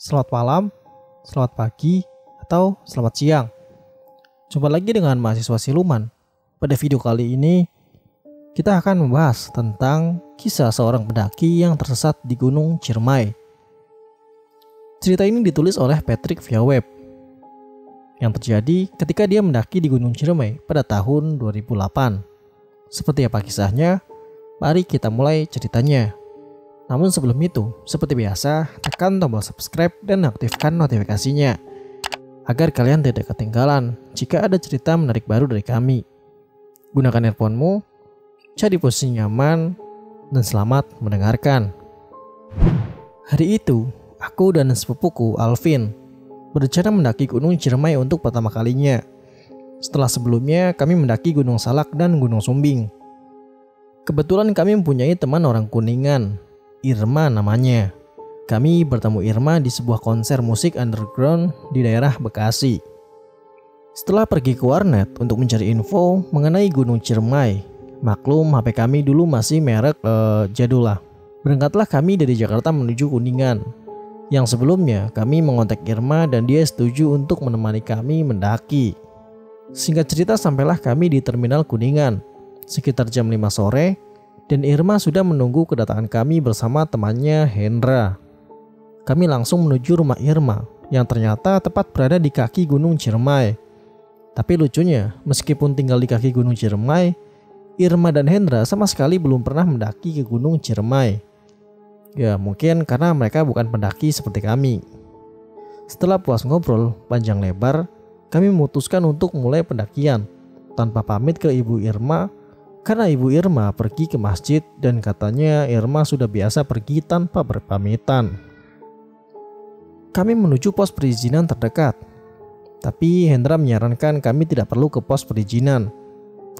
Selamat malam, selamat pagi, atau selamat siang. Jumpa lagi dengan mahasiswa siluman. Pada video kali ini, kita akan membahas tentang kisah seorang pendaki yang tersesat di Gunung Ciremai. Cerita ini ditulis oleh Patrick via web yang terjadi ketika dia mendaki di Gunung Ciremai pada tahun 2008. Seperti apa kisahnya? Mari kita mulai ceritanya. Namun sebelum itu, seperti biasa, tekan tombol subscribe dan aktifkan notifikasinya agar kalian tidak ketinggalan jika ada cerita menarik baru dari kami. Gunakan earphone-mu, cari posisi nyaman, dan selamat mendengarkan. Hari itu, aku dan sepupuku Alvin berencana mendaki Gunung Ciremai untuk pertama kalinya. Setelah sebelumnya kami mendaki Gunung Salak dan Gunung Sumbing. Kebetulan kami mempunyai teman orang Kuningan Irma namanya. Kami bertemu Irma di sebuah konser musik underground di daerah Bekasi. Setelah pergi ke warnet untuk mencari info mengenai Gunung Ciremai, maklum HP kami dulu masih merek uh, jadul lah. Berangkatlah kami dari Jakarta menuju Kuningan. Yang sebelumnya kami mengontak Irma dan dia setuju untuk menemani kami mendaki. Singkat cerita sampailah kami di Terminal Kuningan sekitar jam 5 sore dan Irma sudah menunggu kedatangan kami bersama temannya Hendra. Kami langsung menuju rumah Irma yang ternyata tepat berada di kaki Gunung Ciremai. Tapi lucunya, meskipun tinggal di kaki Gunung Ciremai, Irma dan Hendra sama sekali belum pernah mendaki ke Gunung Ciremai. Ya mungkin karena mereka bukan pendaki seperti kami. Setelah puas ngobrol panjang lebar, kami memutuskan untuk mulai pendakian. Tanpa pamit ke ibu Irma, karena Ibu Irma pergi ke masjid dan katanya Irma sudah biasa pergi tanpa berpamitan. Kami menuju pos perizinan terdekat. Tapi Hendra menyarankan kami tidak perlu ke pos perizinan.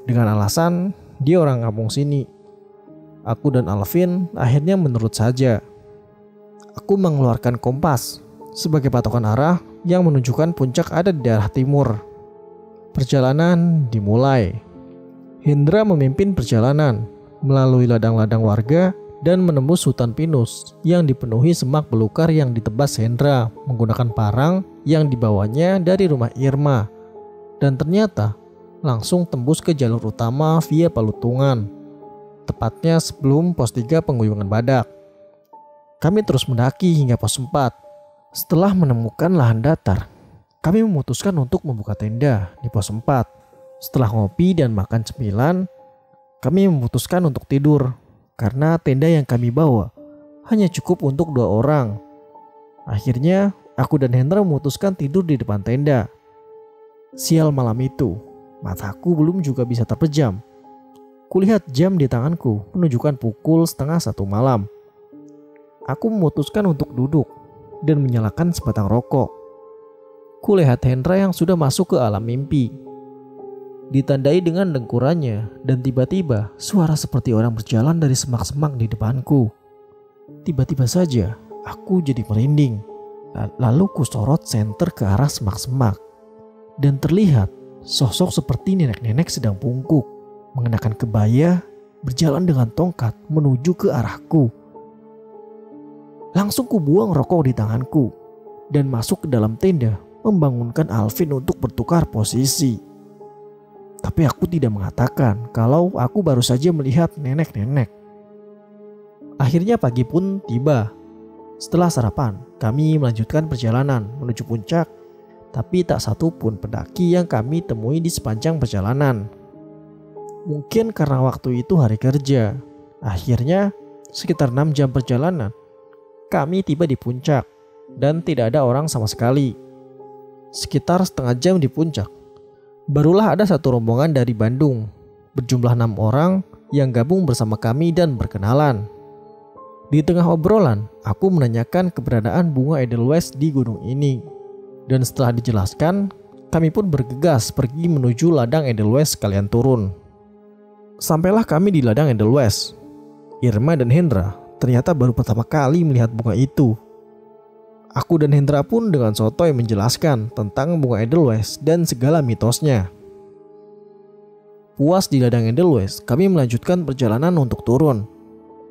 Dengan alasan dia orang kampung sini. Aku dan Alvin akhirnya menurut saja. Aku mengeluarkan kompas sebagai patokan arah yang menunjukkan puncak ada di daerah timur. Perjalanan dimulai. Hendra memimpin perjalanan melalui ladang-ladang warga dan menembus hutan pinus yang dipenuhi semak belukar yang ditebas Hendra menggunakan parang yang dibawanya dari rumah Irma. Dan ternyata langsung tembus ke jalur utama via Palutungan, tepatnya sebelum pos 3 pengguyungan badak. Kami terus mendaki hingga pos 4. Setelah menemukan lahan datar, kami memutuskan untuk membuka tenda di pos 4 setelah ngopi dan makan cemilan, kami memutuskan untuk tidur karena tenda yang kami bawa hanya cukup untuk dua orang. Akhirnya, aku dan Hendra memutuskan tidur di depan tenda. Sial malam itu, mataku belum juga bisa terpejam. Kulihat jam di tanganku menunjukkan pukul setengah satu malam. Aku memutuskan untuk duduk dan menyalakan sebatang rokok. Kulihat Hendra yang sudah masuk ke alam mimpi ditandai dengan dengkurannya dan tiba-tiba suara seperti orang berjalan dari semak-semak di depanku. Tiba-tiba saja aku jadi merinding. Lalu ku sorot senter ke arah semak-semak dan terlihat sosok seperti nenek-nenek sedang bungkuk mengenakan kebaya berjalan dengan tongkat menuju ke arahku. Langsung ku buang rokok di tanganku dan masuk ke dalam tenda membangunkan Alvin untuk bertukar posisi. Tapi aku tidak mengatakan kalau aku baru saja melihat nenek-nenek. Akhirnya pagi pun tiba. Setelah sarapan, kami melanjutkan perjalanan menuju puncak, tapi tak satu pun pendaki yang kami temui di sepanjang perjalanan. Mungkin karena waktu itu hari kerja. Akhirnya, sekitar 6 jam perjalanan, kami tiba di puncak dan tidak ada orang sama sekali. Sekitar setengah jam di puncak, Barulah ada satu rombongan dari Bandung, berjumlah enam orang yang gabung bersama kami dan berkenalan. Di tengah obrolan, aku menanyakan keberadaan bunga Edelweiss di gunung ini. Dan setelah dijelaskan, kami pun bergegas pergi menuju ladang Edelweiss sekalian turun. Sampailah kami di ladang Edelweiss. Irma dan Hendra ternyata baru pertama kali melihat bunga itu. Aku dan Hendra pun dengan sotoy menjelaskan tentang bunga Edelweiss dan segala mitosnya. Puas di ladang Edelweiss, kami melanjutkan perjalanan untuk turun.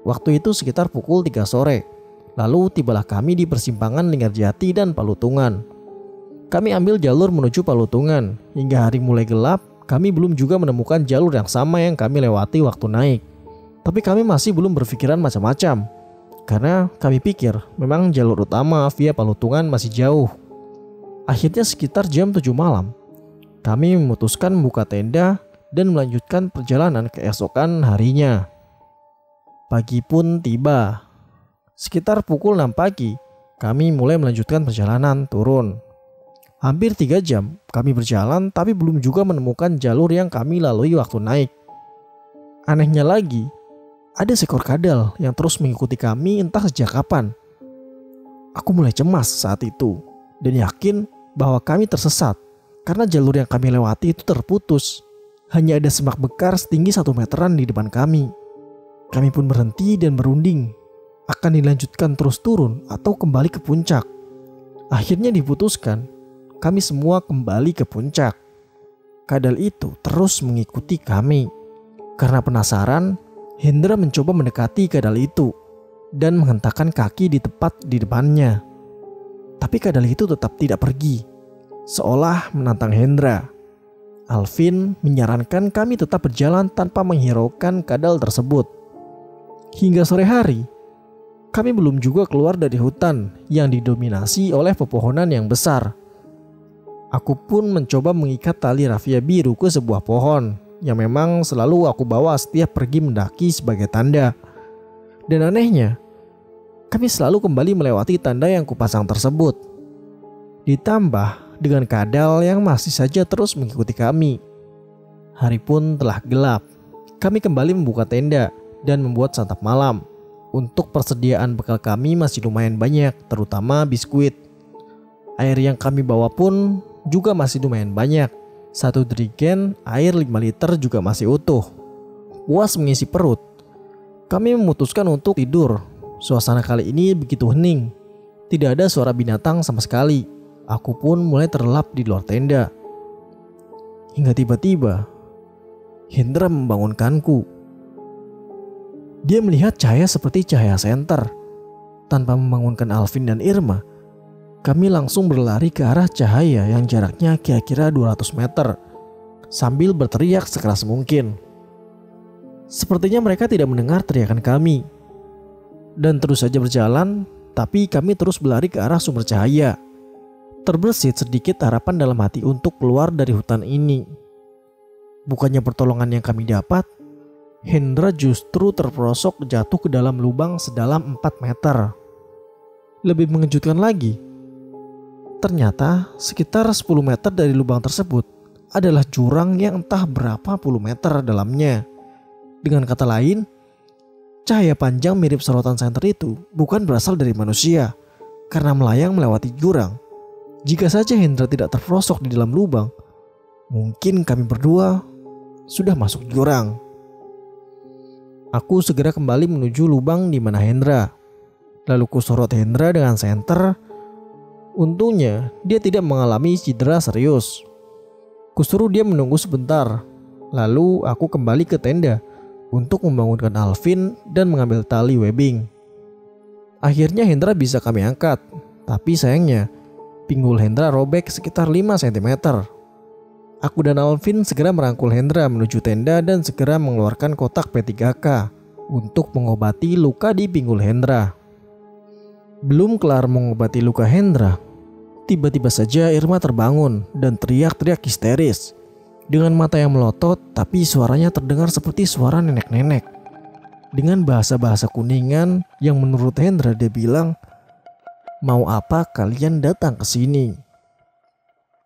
Waktu itu sekitar pukul 3 sore. Lalu tibalah kami di persimpangan Linggarjati dan Palutungan. Kami ambil jalur menuju Palutungan. Hingga hari mulai gelap, kami belum juga menemukan jalur yang sama yang kami lewati waktu naik. Tapi kami masih belum berpikiran macam-macam. Karena kami pikir memang jalur utama via Palutungan masih jauh. Akhirnya sekitar jam 7 malam, kami memutuskan membuka tenda dan melanjutkan perjalanan keesokan harinya. Pagi pun tiba. Sekitar pukul 6 pagi, kami mulai melanjutkan perjalanan turun. Hampir tiga jam kami berjalan tapi belum juga menemukan jalur yang kami lalui waktu naik. Anehnya lagi, ada seekor kadal yang terus mengikuti kami entah sejak kapan. Aku mulai cemas saat itu dan yakin bahwa kami tersesat karena jalur yang kami lewati itu terputus. Hanya ada semak bekar setinggi satu meteran di depan kami. Kami pun berhenti dan berunding. Akan dilanjutkan terus turun atau kembali ke puncak. Akhirnya diputuskan kami semua kembali ke puncak. Kadal itu terus mengikuti kami. Karena penasaran, Hendra mencoba mendekati kadal itu dan menghentakkan kaki di tepat di depannya. Tapi kadal itu tetap tidak pergi, seolah menantang Hendra. Alvin menyarankan kami tetap berjalan tanpa menghiraukan kadal tersebut. Hingga sore hari, kami belum juga keluar dari hutan yang didominasi oleh pepohonan yang besar. Aku pun mencoba mengikat tali rafia biru ke sebuah pohon yang memang selalu aku bawa setiap pergi mendaki sebagai tanda. Dan anehnya, kami selalu kembali melewati tanda yang kupasang tersebut. Ditambah dengan kadal yang masih saja terus mengikuti kami. Hari pun telah gelap. Kami kembali membuka tenda dan membuat santap malam. Untuk persediaan bekal kami masih lumayan banyak, terutama biskuit. Air yang kami bawa pun juga masih lumayan banyak. Satu dirigen air 5 liter juga masih utuh. Puas mengisi perut, kami memutuskan untuk tidur. Suasana kali ini begitu hening. Tidak ada suara binatang sama sekali. Aku pun mulai terlelap di luar tenda. Hingga tiba-tiba, Hendra membangunkanku. Dia melihat cahaya seperti cahaya senter. Tanpa membangunkan Alvin dan Irma, kami langsung berlari ke arah cahaya yang jaraknya kira-kira 200 meter sambil berteriak sekeras mungkin. Sepertinya mereka tidak mendengar teriakan kami. Dan terus saja berjalan, tapi kami terus berlari ke arah sumber cahaya. Terbersit sedikit harapan dalam hati untuk keluar dari hutan ini. Bukannya pertolongan yang kami dapat, Hendra justru terperosok jatuh ke dalam lubang sedalam 4 meter. Lebih mengejutkan lagi, Ternyata sekitar 10 meter dari lubang tersebut adalah jurang yang entah berapa puluh meter dalamnya. Dengan kata lain, cahaya panjang mirip sorotan senter itu bukan berasal dari manusia karena melayang melewati jurang. Jika saja Hendra tidak terperosok di dalam lubang, mungkin kami berdua sudah masuk jurang. Aku segera kembali menuju lubang di mana Hendra. Lalu kusorot Hendra dengan senter Untungnya, dia tidak mengalami cedera serius. Kusuruh dia menunggu sebentar, lalu aku kembali ke tenda untuk membangunkan Alvin dan mengambil tali webbing. Akhirnya Hendra bisa kami angkat, tapi sayangnya pinggul Hendra robek sekitar 5 cm. Aku dan Alvin segera merangkul Hendra menuju tenda dan segera mengeluarkan kotak P3K untuk mengobati luka di pinggul Hendra. Belum kelar mengobati luka Hendra, tiba-tiba saja Irma terbangun dan teriak-teriak histeris. Dengan mata yang melotot, tapi suaranya terdengar seperti suara nenek-nenek. Dengan bahasa-bahasa kuningan yang menurut Hendra dia bilang, Mau apa kalian datang ke sini?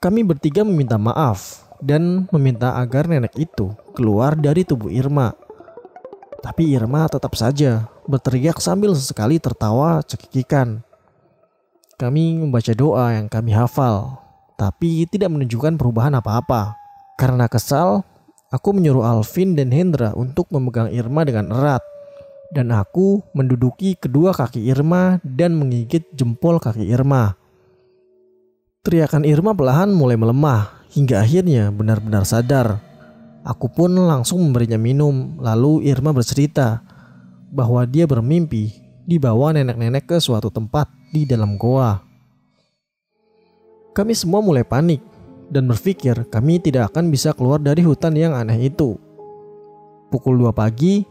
Kami bertiga meminta maaf dan meminta agar nenek itu keluar dari tubuh Irma. Tapi Irma tetap saja berteriak sambil sesekali tertawa cekikikan. Kami membaca doa yang kami hafal, tapi tidak menunjukkan perubahan apa-apa. Karena kesal, aku menyuruh Alvin dan Hendra untuk memegang Irma dengan erat. Dan aku menduduki kedua kaki Irma dan menggigit jempol kaki Irma. Teriakan Irma perlahan mulai melemah hingga akhirnya benar-benar sadar. Aku pun langsung memberinya minum, lalu Irma bercerita bahwa dia bermimpi dibawa nenek-nenek ke suatu tempat di dalam goa. Kami semua mulai panik dan berpikir kami tidak akan bisa keluar dari hutan yang aneh itu. Pukul 2 pagi,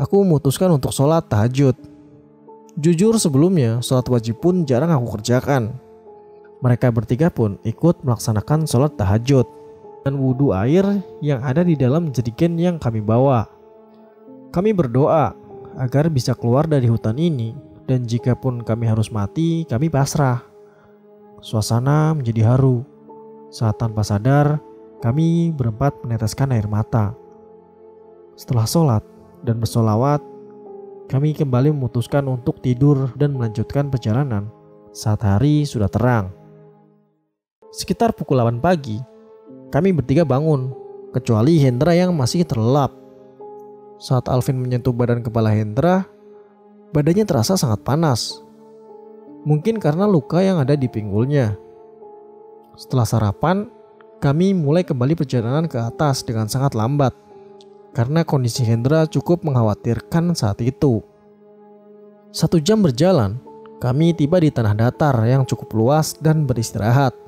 aku memutuskan untuk sholat tahajud. Jujur sebelumnya, sholat wajib pun jarang aku kerjakan. Mereka bertiga pun ikut melaksanakan sholat tahajud dan wudhu air yang ada di dalam jerigen yang kami bawa. Kami berdoa agar bisa keluar dari hutan ini dan jika pun kami harus mati, kami pasrah. Suasana menjadi haru. Saat tanpa sadar, kami berempat meneteskan air mata. Setelah sholat dan bersolawat, kami kembali memutuskan untuk tidur dan melanjutkan perjalanan saat hari sudah terang. Sekitar pukul 8 pagi, kami bertiga bangun, kecuali Hendra yang masih terlelap. Saat Alvin menyentuh badan kepala Hendra, badannya terasa sangat panas. Mungkin karena luka yang ada di pinggulnya. Setelah sarapan, kami mulai kembali perjalanan ke atas dengan sangat lambat karena kondisi Hendra cukup mengkhawatirkan saat itu. Satu jam berjalan, kami tiba di tanah datar yang cukup luas dan beristirahat.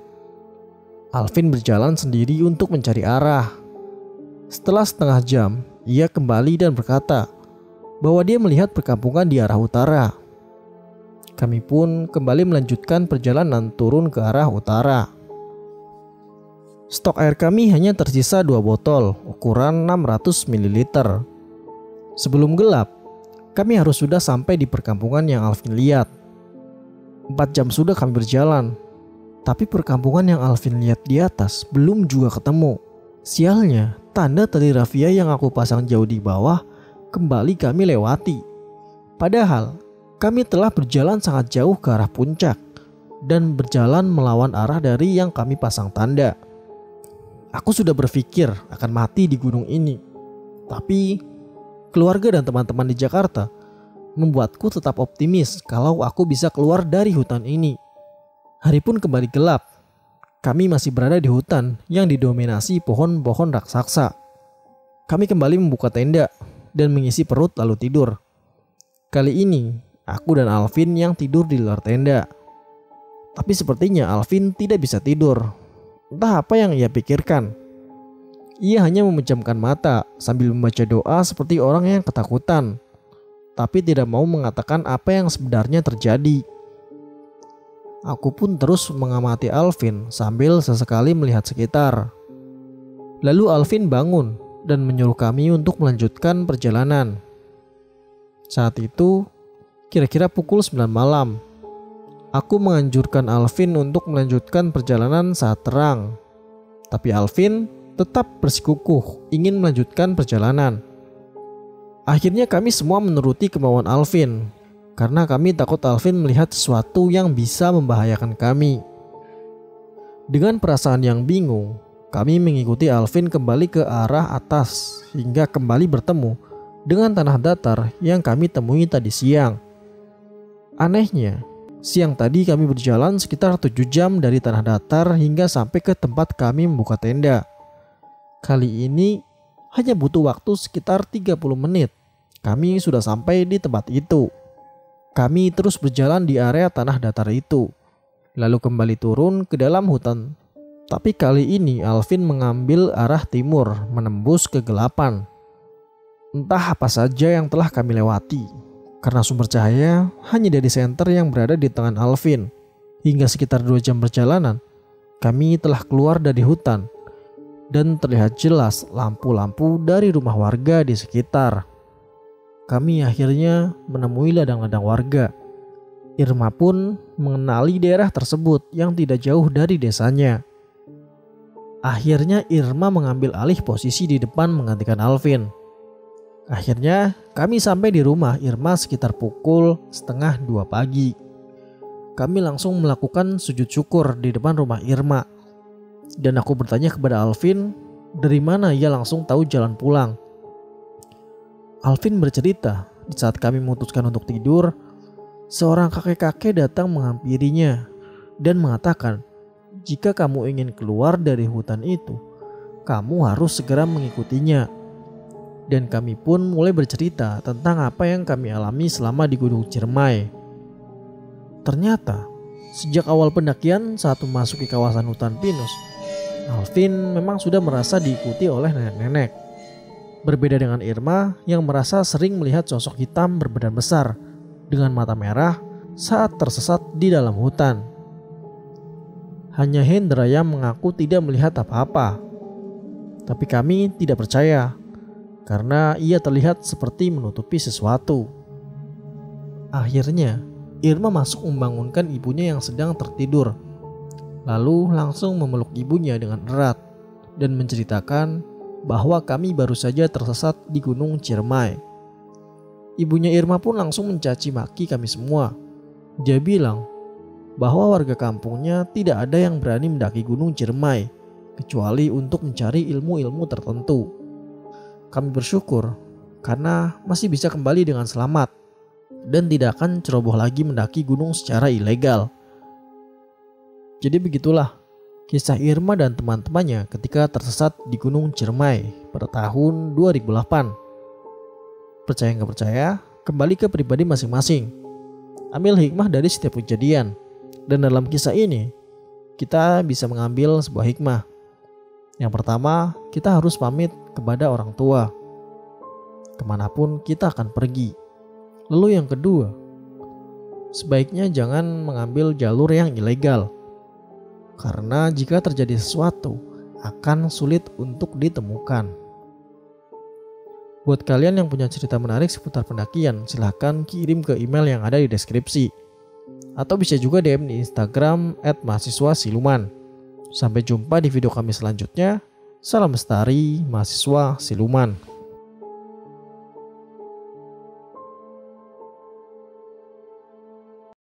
Alvin berjalan sendiri untuk mencari arah. Setelah setengah jam, ia kembali dan berkata bahwa dia melihat perkampungan di arah utara. Kami pun kembali melanjutkan perjalanan turun ke arah utara. Stok air kami hanya tersisa dua botol ukuran 600 ml. Sebelum gelap, kami harus sudah sampai di perkampungan yang Alvin lihat. Empat jam sudah kami berjalan tapi perkampungan yang Alvin lihat di atas belum juga ketemu. Sialnya, tanda tali rafia yang aku pasang jauh di bawah kembali kami lewati. Padahal, kami telah berjalan sangat jauh ke arah puncak dan berjalan melawan arah dari yang kami pasang tanda. Aku sudah berpikir akan mati di gunung ini. Tapi, keluarga dan teman-teman di Jakarta membuatku tetap optimis kalau aku bisa keluar dari hutan ini. Hari pun kembali gelap. Kami masih berada di hutan yang didominasi pohon-pohon raksasa. Kami kembali membuka tenda dan mengisi perut lalu tidur. Kali ini, aku dan Alvin yang tidur di luar tenda. Tapi sepertinya Alvin tidak bisa tidur. Entah apa yang ia pikirkan. Ia hanya memejamkan mata sambil membaca doa seperti orang yang ketakutan, tapi tidak mau mengatakan apa yang sebenarnya terjadi. Aku pun terus mengamati Alvin sambil sesekali melihat sekitar. Lalu Alvin bangun dan menyuruh kami untuk melanjutkan perjalanan. Saat itu, kira-kira pukul 9 malam. Aku menganjurkan Alvin untuk melanjutkan perjalanan saat terang. Tapi Alvin tetap bersikukuh ingin melanjutkan perjalanan. Akhirnya kami semua menuruti kemauan Alvin karena kami takut Alvin melihat sesuatu yang bisa membahayakan kami. Dengan perasaan yang bingung, kami mengikuti Alvin kembali ke arah atas hingga kembali bertemu dengan tanah datar yang kami temui tadi siang. Anehnya, siang tadi kami berjalan sekitar 7 jam dari tanah datar hingga sampai ke tempat kami membuka tenda. Kali ini hanya butuh waktu sekitar 30 menit. Kami sudah sampai di tempat itu. Kami terus berjalan di area tanah datar itu, lalu kembali turun ke dalam hutan. Tapi kali ini Alvin mengambil arah timur, menembus kegelapan. Entah apa saja yang telah kami lewati, karena sumber cahaya hanya dari senter yang berada di tangan Alvin. Hingga sekitar dua jam perjalanan, kami telah keluar dari hutan dan terlihat jelas lampu-lampu dari rumah warga di sekitar kami akhirnya menemui ladang-ladang warga. Irma pun mengenali daerah tersebut yang tidak jauh dari desanya. Akhirnya Irma mengambil alih posisi di depan menggantikan Alvin. Akhirnya kami sampai di rumah Irma sekitar pukul setengah dua pagi. Kami langsung melakukan sujud syukur di depan rumah Irma. Dan aku bertanya kepada Alvin dari mana ia langsung tahu jalan pulang. Alvin bercerita, di saat kami memutuskan untuk tidur, seorang kakek-kakek datang menghampirinya dan mengatakan, "Jika kamu ingin keluar dari hutan itu, kamu harus segera mengikutinya. Dan kami pun mulai bercerita tentang apa yang kami alami selama di Gunung Ciremai. Ternyata, sejak awal pendakian saat memasuki kawasan hutan pinus, Alvin memang sudah merasa diikuti oleh nenek-nenek. Berbeda dengan Irma yang merasa sering melihat sosok hitam berbadan besar dengan mata merah saat tersesat di dalam hutan. Hanya Hendra yang mengaku tidak melihat apa-apa. Tapi kami tidak percaya karena ia terlihat seperti menutupi sesuatu. Akhirnya, Irma masuk membangunkan ibunya yang sedang tertidur. Lalu langsung memeluk ibunya dengan erat dan menceritakan bahwa kami baru saja tersesat di Gunung Ciremai. Ibunya Irma pun langsung mencaci maki kami semua. Dia bilang bahwa warga kampungnya tidak ada yang berani mendaki Gunung Ciremai kecuali untuk mencari ilmu-ilmu tertentu. Kami bersyukur karena masih bisa kembali dengan selamat dan tidak akan ceroboh lagi mendaki gunung secara ilegal. Jadi begitulah kisah Irma dan teman-temannya ketika tersesat di Gunung Ciremai pada tahun 2008. Percaya nggak percaya, kembali ke pribadi masing-masing. Ambil hikmah dari setiap kejadian. Dan dalam kisah ini, kita bisa mengambil sebuah hikmah yang pertama, kita harus pamit kepada orang tua. Ke mana pun kita akan pergi. Lalu yang kedua, sebaiknya jangan mengambil jalur yang ilegal. Karena jika terjadi sesuatu, akan sulit untuk ditemukan. Buat kalian yang punya cerita menarik seputar pendakian, silahkan kirim ke email yang ada di deskripsi. Atau bisa juga DM di Instagram at mahasiswa siluman. Sampai jumpa di video kami selanjutnya. Salam Bestari, mahasiswa Siluman.